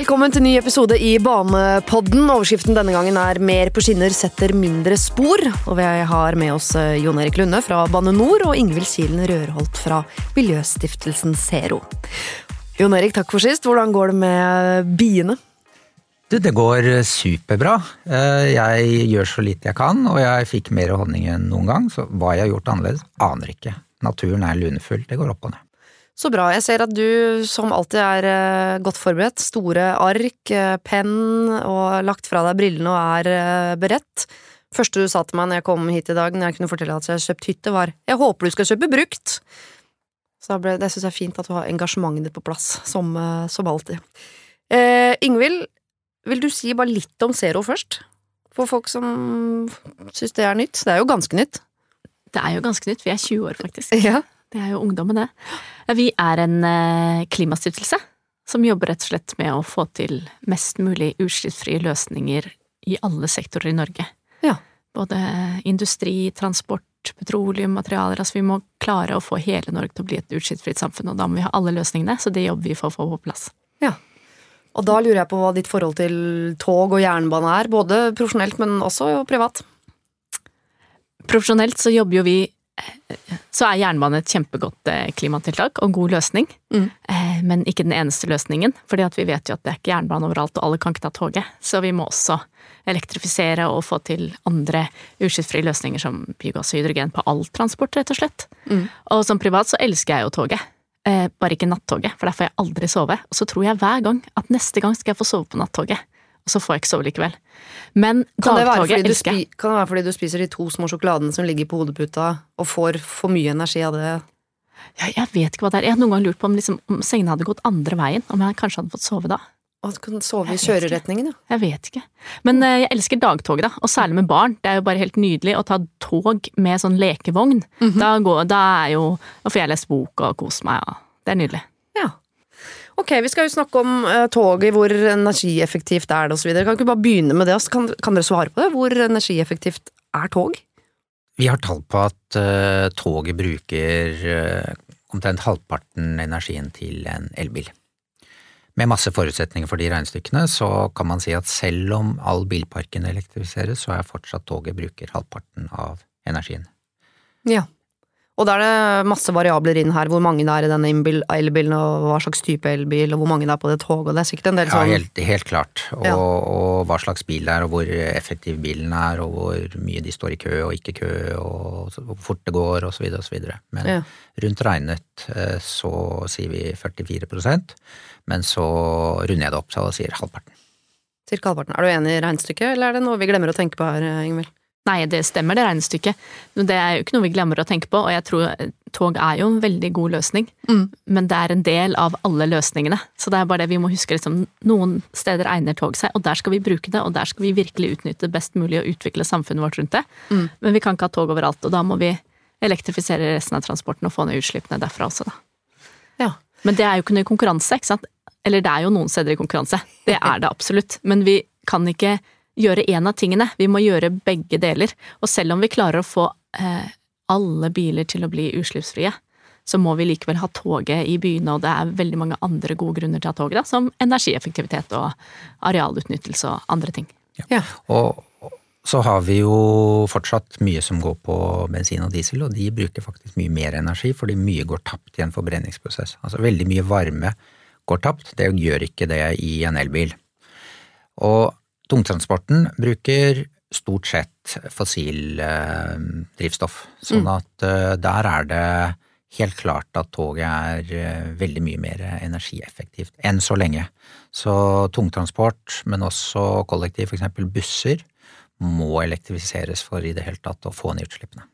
Velkommen til ny episode i Banepodden. Overskriften denne gangen er 'Mer på skinner setter mindre spor'. Og vi har med oss eh, Jon Erik Lunde fra Bane Nor og Ingvild Kilen Rørholt fra Miljøstiftelsen Zero. Jon Erik, takk for sist. Hvordan går det med biene? Du, det går superbra. Eh, Jeg gjør så lite jeg kan, og jeg fikk mer honning enn noen gang, så hva jeg har gjort annerledes, aner ikke. Naturen er lunefull, det går opp og ned. Så bra. Jeg ser at du som alltid er eh, godt forberedt. Store ark, eh, penn og lagt fra deg brillene og er eh, beredt. Første du sa til meg når jeg kom hit i dag, når jeg kunne fortelle at jeg har kjøpt hytte, var 'jeg håper du skal kjøpe brukt'. Så ble, det syns jeg er fint at du har engasjementet ditt på plass, som, som alltid. Eh, Ingvild, vil du si bare litt om Zero først? For folk som syns det er nytt. Det er jo ganske nytt. Det er jo ganske nytt, vi er 20 år faktisk. Ja. Det er jo ungdommen, det. Vi er en eh, klimastiftelse som jobber rett og slett med å få til mest mulig utslippsfrie løsninger i alle sektorer i Norge. Ja. Både industri, transport, petroleum, materialer. Altså vi må klare å få hele Norge til å bli et utslippsfritt samfunn, og da må vi ha alle løsningene, så det jobber vi for å få på plass. Ja. Og da lurer jeg på hva ditt forhold til tog og jernbane er, både profesjonelt, men også privat. Profesjonelt så jobber jo vi så er jernbane et kjempegodt eh, klimatiltak og god løsning, Mm. Eh, men ikke den eneste løsningen. fordi vi vet jo at det er ikke jernbane overalt, og alle kan ikke ta toget. Så vi må også elektrifisere og få til andre utslippsfrie løsninger som biogass og hydrogen på all transport, rett og slett. Mm. Og som privat så elsker jeg jo toget. Eh, bare ikke nattoget, for der får jeg aldri sove. Og så tror jeg hver gang at neste gang skal jeg få sove på nattoget. Og så får jeg ikke sove likevel. Men dagtoget du elsker jeg. kan det være fordi du spiser de to små sjokoladene som ligger på hodeputa, og får for mye energi av det? Ja, jeg vet ikke hva det er. Jeg har noen gang lurt på om, liksom, om sengene hadde gått andre veien. Om jeg kanskje hadde fått sove da. Og du kan sove i kjøreretningen, ja. Jeg vet ikke. Men uh, jeg elsker dagtoget, da. Og særlig med barn. Det er jo bare helt nydelig å ta tog med sånn lekevogn. da, går, da er jo Da får jeg lest bok og kose meg, og det er nydelig. ja. Ok, vi skal jo snakke om uh, toget, hvor energieffektivt er det osv. Kan ikke bare begynne med det? Kan, kan dere svare på det? Hvor energieffektivt er tog? Vi har tall på at uh, toget bruker uh, omtrent halvparten energien til en elbil. Med masse forutsetninger for de regnestykkene, så kan man si at selv om all bilparken elektrifiseres, så er fortsatt toget bruker halvparten av energien. Ja. Og da er det masse variabler inn her, hvor mange det er i denne elbilen, og hva slags type elbil, og hvor mange det er på det toget, og det er sikkert en del Ja, sånn helt, helt klart. Og, Ja. og hva slags bil det er, og hvor effektiv bilen er, og hvor mye de står i kø og ikke kø, og hvor fort det går, så videre. Men Ja. rundt regnet eh, så sier vi 44% men så runder jeg det opp så jeg sier halvparten. Cirka halvparten. Er du enig i regnestykket, eller er det noe vi glemmer å tenke på her, Ingvild? Nei, det stemmer det regnestykket. Men det er jo ikke noe vi glemmer å tenke på, og jeg tror eh, tog er jo en veldig god løsning. Mm. Men det er en del av alle løsningene. Så det er bare det vi må huske liksom, noen steder egner tog seg, og der skal vi bruke det, og der skal vi virkelig utnytte det best mulig og utvikle samfunnet vårt rundt det. Mm. Men vi kan ikke ha tog overalt, og da må vi elektrifisere resten av transporten og få ned utslippene derfra også, da. Ja. Men det er jo ikke noe konkurranse, ikke sant? Eller det er jo noen steder i konkurranse, det er det absolutt. Men vi kan ikke gjøre én av tingene, vi må gjøre begge deler. Og selv om vi klarer å få eh, alle biler til å bli utslippsfrie, så må vi likevel ha toget i byene, og det er veldig mange andre gode grunner til å ha toget, da, som energieffektivitet og arealutnyttelse og andre ting. Ja. ja. og så har vi jo fortsatt mye som går på bensin og diesel, og de bruker faktisk mye mer energi fordi mye går tapt i en forbrenningsprosess. Altså veldig mye varme går tapt, det gjør ikke det i en elbil. Og tungtransporten bruker stort sett fossil eh, drivstoff, sånn at eh, der er det helt klart at toget er eh, veldig mye mer energieffektivt enn så lenge. Så tungtransport, men også kollektiv, eksempel busser, må elektrifiseres for i det hele tatt å få ned utslippene.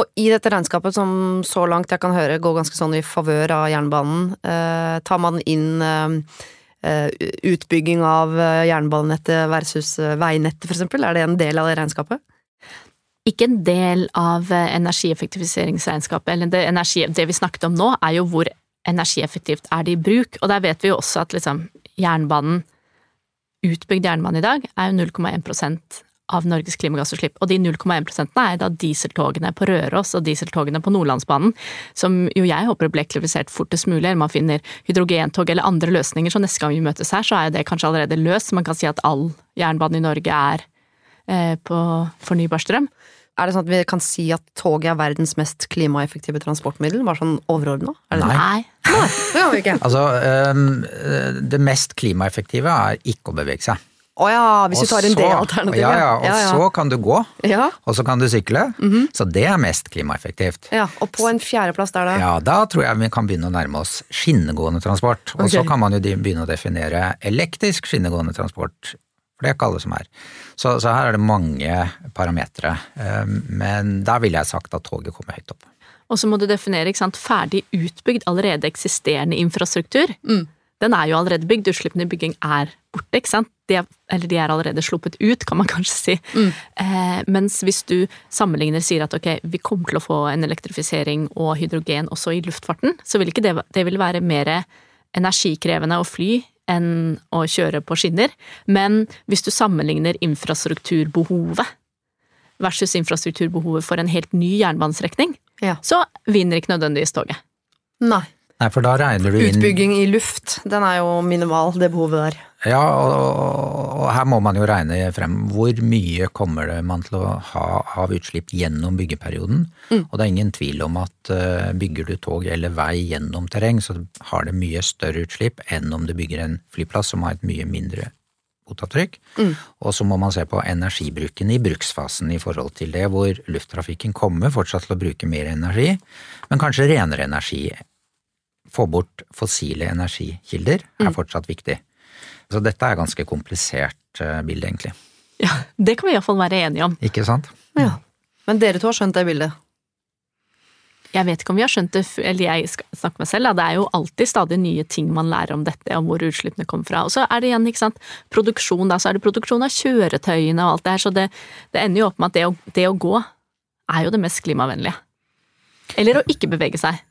Og i dette regnskapet, som så langt jeg kan høre går ganske sånn i favør av jernbanen, eh, tar man inn eh, utbygging av eh, jernbanenettet versus eh, veinettet, eksempel? Er det en del av det regnskapet? Ikke en del av eh, energieffektiviseringsregnskapet, eller det, energi, det vi snakket om nå, er jo hvor energieffektivt er det i bruk, og der vet vi jo også at liksom jernbanen, utbygd jernbane i dag, er jo 0,1 av Norges klimagassutslipp. Og de 0,1% er da dieseltogene på Røros og dieseltogene på Nordlandsbanen, som jo jeg håper blir elektrifisert fortest mulig, eller man finner hydrogentog eller andre løsninger, så neste gang vi møtes her, så er det kanskje allerede løst. Man kan si at all jernbane i Norge er eh, på fornybar strøm. Er det sånn at vi kan si at toget er verdens mest klimaeffektive transportmiddel? Bare sånn overordna? Nei. Nei, Det kan vi ikke. Altså, øhm, det mest klimaeffektive er ikke å bevege seg. Å ja, hvis Og du tar en D-alternativ. Ja, ja, og ja, ja. så kan du gå, ja. og så kan du sykle. Så det er mest klimaeffektivt. ja. Og på en fjerdeplass der, da? Ja, da tror jeg vi kan begynne å nærme oss skinnegående transport. Og så kan man jo begynne å definere elektrisk skinnegående transport, for det er ikke alle som er. Så, så her er det mange parametere. Eh, Men der ville jeg sagt at toget kommer høyt opp. Og så må du definere ikke sant, ferdig utbygd, allerede eksisterende infrastruktur. Den er jo allerede bygd, utslippene i bygging er borte, ikke sant. De er, eller de er allerede sluppet ut, kan man kanskje si. Eh, mens hvis du sammenligner sier at ok, vi kommer til å få en elektrifisering og hydrogen også i luftfarten, så vil ikke det, det vil være mer energikrevende å fly enn å kjøre på skinner. Men hvis du sammenligner infrastrukturbehovet versus infrastrukturbehovet for en helt ny jernbanestrekning, Ja. så vinner ikke nødvendigvis toget. Nei. Nei, for da regner du inn Utbygging i luft, den er jo minimal, det behovet der. Ja, og, og, her må man jo regne frem hvor mye kommer det man til å ha av utslipp gjennom byggeperioden. Og det er ingen tvil om at eh, bygger du tog eller vei gjennom terreng, så har det mye større utslipp enn om du bygger en flyplass som har et mye mindre fotavtrykk. Og så må man se på energibruken i bruksfasen i forhold til det, hvor lufttrafikken kommer fortsatt til å bruke mer energi, men kanskje renere energi. Få bort fossile energikilder er fortsatt viktig. Så dette er ganske komplisert eh, bilde, egentlig. Ja, Det kan vi iallfall være enige om. Ikke sant? Ja. Men dere to har skjønt det bildet? Jeg vet ikke om vi har skjønt det, eller jeg snakker meg selv, da. det er jo alltid stadig nye ting man lærer om dette, om hvor utslippene kommer fra. Og så er det igjen, ikke sant, produksjon, da, så er det produksjon av kjøretøyene og alt det her, så det, det ender jo opp med at det å, det å gå er jo det mest klimavennlige. Eller å ikke bevege seg.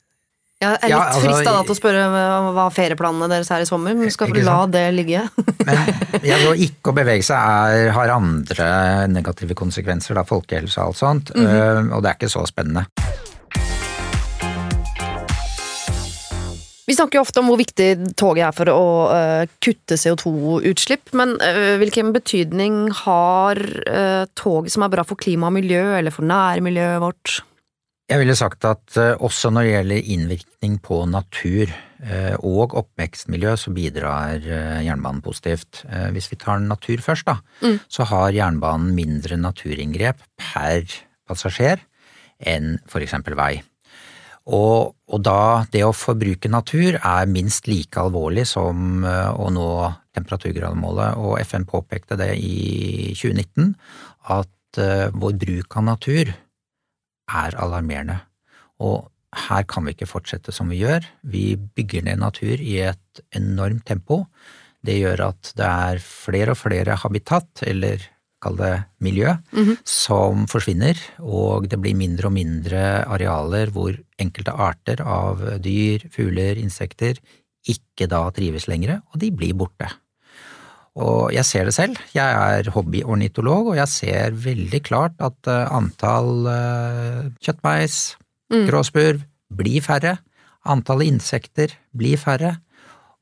Jeg er litt Ja, altså, frista da til å spørre hva hva ferieplanene deres er i sommer, men skal la sant? det ligge. Men tror ikke å bevege seg er, har andre negative konsekvenser, da, folkehelse og alt sånt, eh, og det er ikke så spennende. Vi snakker jo ofte om hvor viktig toget er for å uh, kutte CO2-utslipp, men uh, hvilken betydning har uh, toget som er bra for klima og miljø, eller for nærmiljøet vårt? Jeg ville sagt at eh, også når det gjelder innvirkning på natur eh, og oppvekstmiljø, så bidrar eh, jernbanen positivt. Hvis vi tar natur først, da, så har jernbanen mindre naturinngrep per passasjer enn eksempel vei. Og, og da det å forbruke natur er minst like alvorlig som å nå temperaturgrademålet, og FN påpekte det i 2019, at vår bruk av natur er alarmerende. Og her kan vi ikke fortsette som vi gjør. Vi bygger ned natur i et enormt tempo. Det gjør at det er flere og flere habitat, eller kall det miljø, som forsvinner, og det blir mindre og mindre arealer hvor enkelte arter av dyr, fugler, insekter ikke da trives lenger, og de blir borte. Og jeg ser det selv. Jeg er hobbyornitolog, og jeg ser veldig klart at eh, antall kjøttmeis, kjøttmeis, gråspurv, blir færre. Antallet insekter blir færre.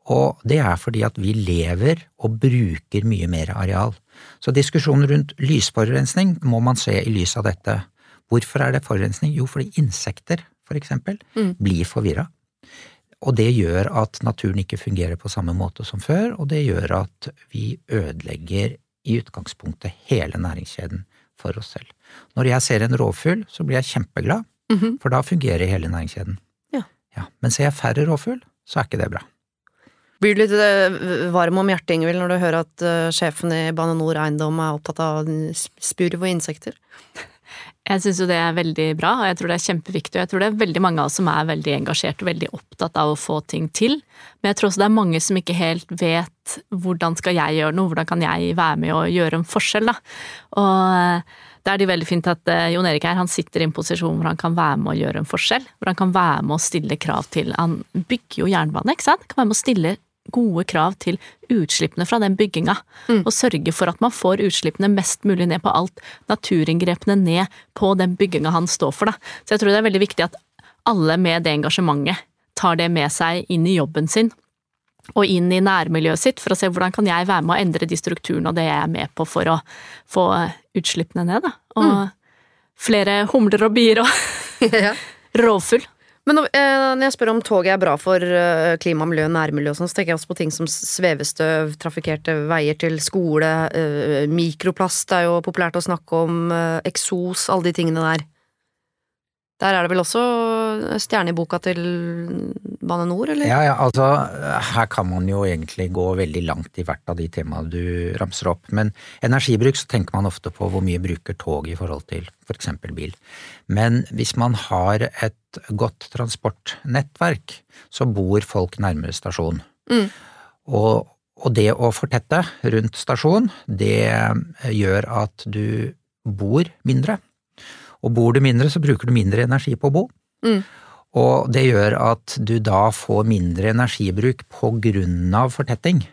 Og det er fordi at vi lever og bruker mye mer areal. Så diskusjonen rundt lysforurensning må man se i lys av dette. Hvorfor er det forurensning? Jo, fordi insekter, for eksempel, blir forvirra. Og det gjør at naturen ikke fungerer på samme måte som før, og det gjør at vi ødelegger i utgangspunktet hele næringskjeden for oss selv. Når jeg ser en rovfugl, så blir jeg kjempeglad, for da fungerer hele næringskjeden. Ja. Ja, men ser jeg færre rovfugl, så er ikke det bra. Blir du litt øh, varm om hjertet, Ingvild, når du hører at øh, sjefen i Bane NOR Eiendom er opptatt av spurv og insekter? Jeg syns jo det er veldig bra, og jeg tror det er kjempeviktig. Og jeg tror det er veldig mange av oss som er veldig engasjert og veldig opptatt av å få ting til. Men jeg tror også det er mange som ikke helt vet hvordan skal jeg gjøre noe, hvordan kan jeg være med og gjøre en forskjell, da. Og eh, da er det veldig fint at eh, Jon Erik her, han sitter i en posisjon hvor han kan være med å gjøre en forskjell. Hvor han kan være med å stille krav til Han bygger jo jernbane, ikke sant? Kan være med å stille gode krav til utslippene fra den bygginga. Og sørge for at man får utslippene mest mulig ned på alt, naturinngrepene ned på den bygginga han står for. Da. Så jeg tror det er veldig viktig at alle med det engasjementet tar det med seg inn i jobben sin. Og inn i nærmiljøet sitt, for å se hvordan kan jeg være med å endre de strukturene og det jeg er med på for å få utslippene ned. Da. Og flere humler og bier og ja. rovfugl. Men eh, når jeg spør om toget er bra for eh, klima, miljø, nærmiljø og sånn, så tenker jeg også på ting som svevestøv, trafikkerte veier til skole, eh, mikroplast er jo populært å snakke om, eksos, alle de tingene der. Der er det vel også stjerne i boka til Bane Nor, eller? Ja, ja, altså her kan man jo egentlig gå veldig langt i hvert av de temaene du ramser opp. Men energibruk så tenker man ofte på hvor mye bruker tog i forhold til f.eks. bil. Men hvis man har et godt transportnettverk, så bor folk nærmere stasjon. Mm. Og, og det å fortette rundt stasjon, det gjør at du bor mindre. Og bor du mindre, så bruker du mindre energi på å bo. Mm. Og det gjør at du da får mindre energibruk på grunn av fortetting.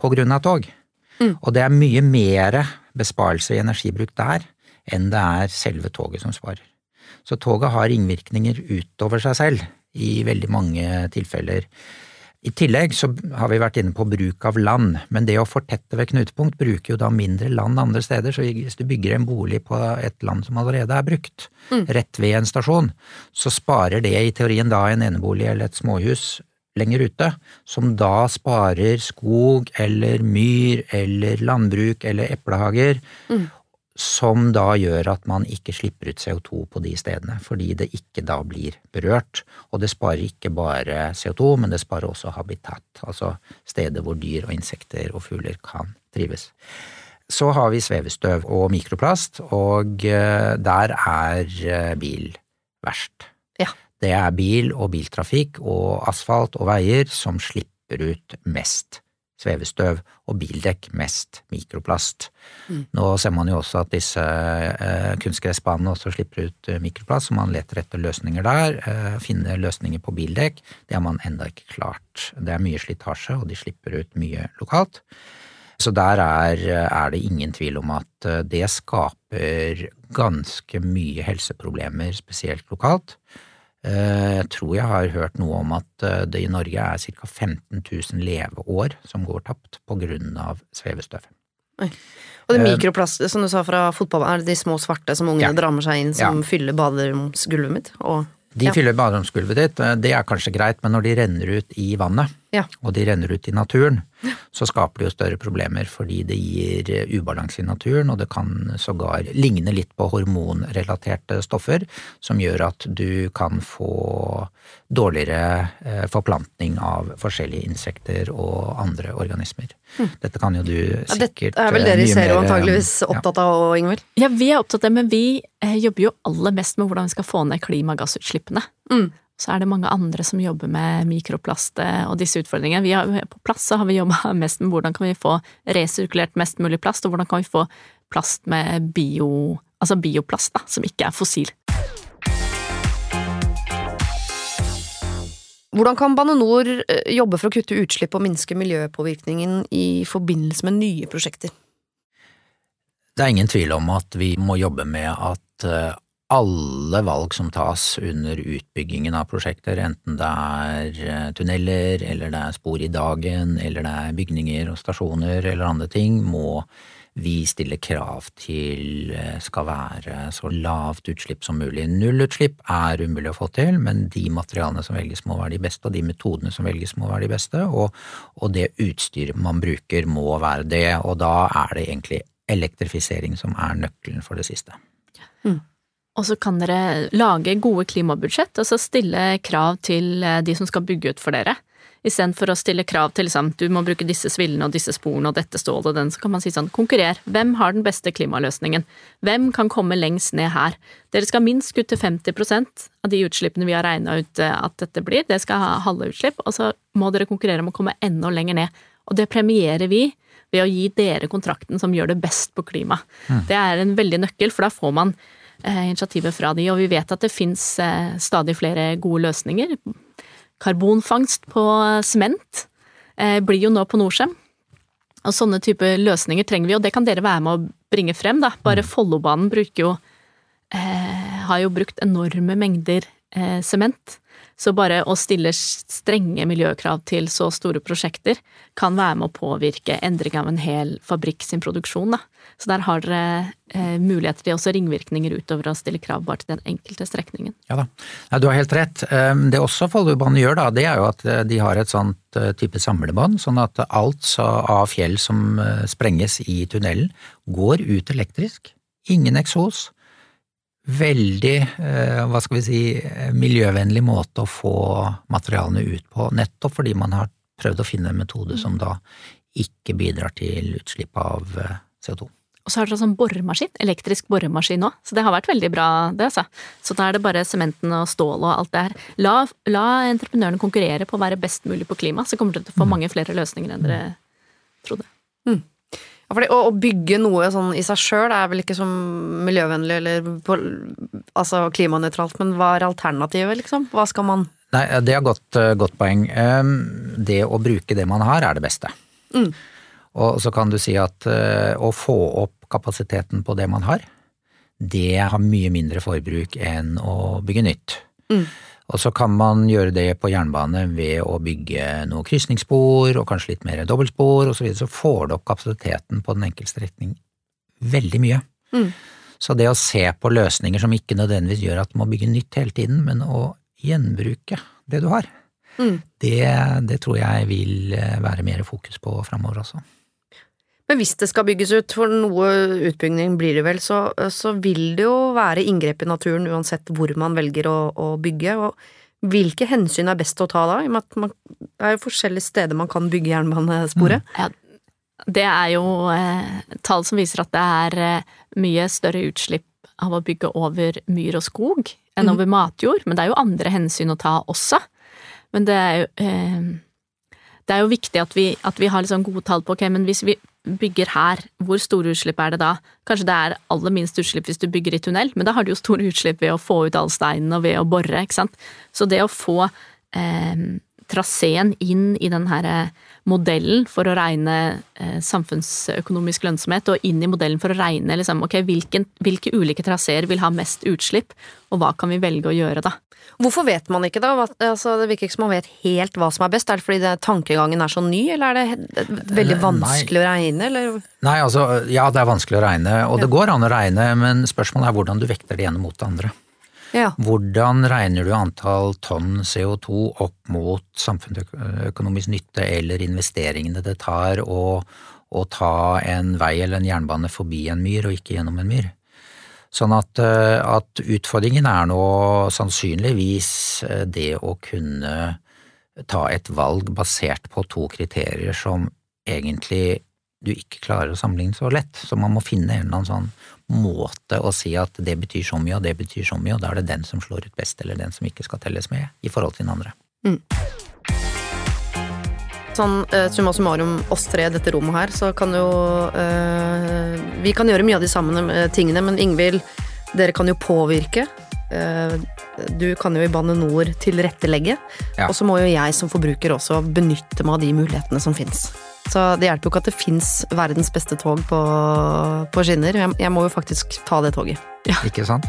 På grunn av tog. Mm. Og det er mye mer besparelse i energibruk der enn det er selve toget som sparer. Så toget har ringvirkninger utover seg selv i veldig mange tilfeller. I tillegg så har vi vært inne på bruk av land, men det å fortette ved knutepunkt bruker jo da mindre land andre steder, så hvis du bygger en bolig på et land som allerede er brukt, Mm. rett ved en stasjon, så sparer det i teorien da en enebolig eller et småhus lenger ute, som da sparer skog eller myr eller landbruk eller eplehager, Mm. Som da gjør at man ikke slipper ut CO2 på de stedene, fordi det ikke da blir berørt. Og det sparer ikke bare CO2, men det sparer også habitat, altså steder hvor dyr og insekter og fugler kan trives. Så har vi svevestøv og mikroplast, og eh, der er eh, bil verst. Ja. Det er bil og biltrafikk og asfalt og veier som slipper ut mest svevestøv, og bildekk mest mikroplast. Mm. Nå ser man jo også at disse eh, kunstgressbanene også slipper ut eh, mikroplast, så man leter etter løsninger der. Eh, finner løsninger på bildekk, det har man enda ikke klart. Det er mye slitasje, og de slipper ut mye lokalt. Så der er, er det ingen tvil om at eh, det skaper ganske mye helseproblemer, spesielt lokalt. Eh, Jeg tror jeg har hørt noe om at eh, det i Norge er ca. 15 000 leveår som går tapt på grunn av svevestøv. Og det er mikroplast, som du sa fra fotball, er det de små svarte som ungene Ja. drar med seg inn, som Ja. fyller baderomsgulvet mitt? Og De fyller baderomsgulvet ditt, eh, det er kanskje greit, men når de renner ut i vannet, Ja. og de renner ut i naturen, så skaper det jo større problemer fordi det gir eh, ubalanse i naturen, og det kan sågar ligne litt på hormonrelaterte stoffer, som gjør at du kan få dårligere eh, forplantning av forskjellige insekter og andre organismer. Dette kan jo du sikkert ja, dette Det er vel dere i mye eh, antageligvis opptatt av, Ingvild? Ja, vi er opptatt av det, men vi eh, jobber jo aller mest med hvordan vi skal få ned klimagassutslippene. Mm. Så er det mange andre som jobber med mikroplast eh, og disse utfordringene. Vi har, på plass så har vi jobba mest med hvordan kan vi få resirkulert mest mulig plast, og hvordan kan vi få plast med bio, altså bioplast, da, som ikke er fossil. Hvordan kan Bane Nor eh, jobbe for å kutte utslipp og minske miljøpåvirkningen i forbindelse med nye prosjekter? Det er ingen tvil om at vi må jobbe med at eh, alle valg som tas under utbyggingen av prosjekter, enten det er eh, tunneler, eller det er spor i dagen, eller det er bygninger og stasjoner eller andre ting, må vi stille krav til eh, skal være så lavt utslipp som mulig. Nullutslipp er umulig å få til, men de materialene som velges må være de beste, og de metodene som velges må være de beste, og, og det utstyret man bruker må være det, og da er det egentlig elektrifisering som er nøkkelen for det siste. Og så kan dere lage gode klimabudsjett, og så stille krav til eh, de som skal bygge ut for dere. Istedenfor å stille krav til liksom, du må bruke disse svillene og disse sporene og dette stålet og den, så kan man si sånn, konkurrer. Hvem har den beste klimaløsningen? Hvem kan komme lengst ned her? Dere skal minst kutte 50% av de utslippene vi har regna ut eh, at dette blir. Det skal ha halve utslipp, og så må dere konkurrere om å komme enda lenger ned. Og det premierer vi ved å gi dere kontrakten som gjør det best på klima. Det er en veldig nøkkel, for da får man initiativet fra de, og vi vet at det fins eh, stadig flere gode løsninger. Karbonfangst på sement eh, blir jo nå på Norcem. Og sånne type løsninger trenger vi, og det kan dere være med å bringe frem, da. Bare Follobanen bruker jo eh, Har jo brukt enorme mengder eh, sement. Så bare å stille strenge miljøkrav til så store prosjekter kan være med å påvirke endring av en hel fabrikk sin produksjon, da. Så der har dere eh, muligheter til også ringvirkninger utover å stille krav bare til den enkelte strekningen. Ja da, ja, du har helt rett. Ehm, det også Follobanen gjør, da, det er jo at eh, de har et sånt eh, type samlebånd, sånn at alt av fjell som eh, sprenges i tunnelen, går ut elektrisk. Ingen eksos veldig, hva skal vi si, miljøvennlig måte å få materialene ut på, nettopp fordi man har prøvd å finne en metode som da ikke bidrar til utslipp av eh, CO2. Og så har dere sånn boremaskin, elektrisk boremaskin òg, så det har vært veldig bra, det, altså. Så da er det bare sementen og stål og alt det her. La, la entreprenørene konkurrere på å være best mulig på klima, så kommer dere til å få Mm. mange flere løsninger enn dere trodde. Ja, fordi å, å bygge noe sånn i seg sjøl er vel ikke så miljøvennlig eller på, altså klimanøytralt, men hva er alternativet, liksom? Hva skal man Nei, det er godt, eh, godt poeng. Ehm, Det å bruke det man har, er det beste. Mm. Og så kan du si at eh, å få opp kapasiteten på det man har, det har mye mindre forbruk enn å bygge nytt. Mm. Og så kan man gjøre det på jernbane ved å bygge noe krysningsspor og kanskje litt mer dobbeltspor osv. Så, videre, så får du opp kapasiteten på den enkelte strekning veldig mye. Mm. Så det å se på løsninger som ikke nødvendigvis gjør at du må bygge nytt hele tiden, men å gjenbruke det du har, Mm. det, det tror jeg vil eh, være mer fokus på framover også. Men hvis det skal bygges ut, for noe utbygging blir det vel, så, så vil det jo være inngrep i naturen uansett hvor man velger å, å bygge. Og hvilke hensyn er best å ta da? I og med at man, det er jo forskjellige steder man kan bygge jernbanesporet. Ja, det er jo eh, tall som viser at det er eh, mye større utslipp av å bygge over myr og skog enn Mhm. over matjord, men det er jo andre hensyn å ta også. Men det er jo eh, Det er jo viktig at vi, at vi har liksom gode tall på ok, men hvis vi bygger her, hvor store utslipp er det da? Kanskje det er aller minst utslipp hvis du bygger i tunnel, men da har du jo store utslipp ved å få ut all steinen og ved å bore, ikke sant. Så det å få eh, traseen inn i den eh, modellen for å regne eh, samfunnsøkonomisk lønnsomhet, og inn i modellen for å regne liksom, okay, hvilken, hvilke ulike traseer vil ha mest utslipp, og hva kan vi velge å gjøre da? Hvorfor vet man ikke da? Altså, det virker ikke som man vet helt hva som er best. Er det fordi det, tankegangen er så ny, eller er det veldig veldig Nei. vanskelig å regne, eller? Nei, altså, ja det er vanskelig å regne, og det går an å regne, men spørsmålet er hvordan du vekter det ene mot det andre. Ja. Hvordan regner du antall tonn CO2 opp mot samfunnsøkonomisk nytte eller investeringene det tar å, å ta en vei eller en jernbane forbi en myr og ikke gjennom en myr? Sånn at, eh, at utfordringen er nå sannsynligvis eh, det å kunne ta et valg basert på to kriterier som egentlig du ikke klarer å sammenligne så lett. Så man må finne en eller annen sånn måte å si at det betyr så mye, og det betyr så mye, og da er det den som slår ut best, eller den som ikke skal telles med, i forhold til den andre. Sånn eh, summa summarum, oss tre i dette rommet her, så kan jo eh, Vi kan gjøre mye av de samme eh, tingene, men Ingvild, dere kan jo påvirke. Eh, du kan jo i Bane NOR tilrettelegge, Ja. og så må jo jeg som forbruker også benytte meg av de mulighetene som fins. Så det hjelper jo ikke at det fins verdens beste tog på, på skinner. Jeg, jeg må jo faktisk ta det toget. Ikke sant?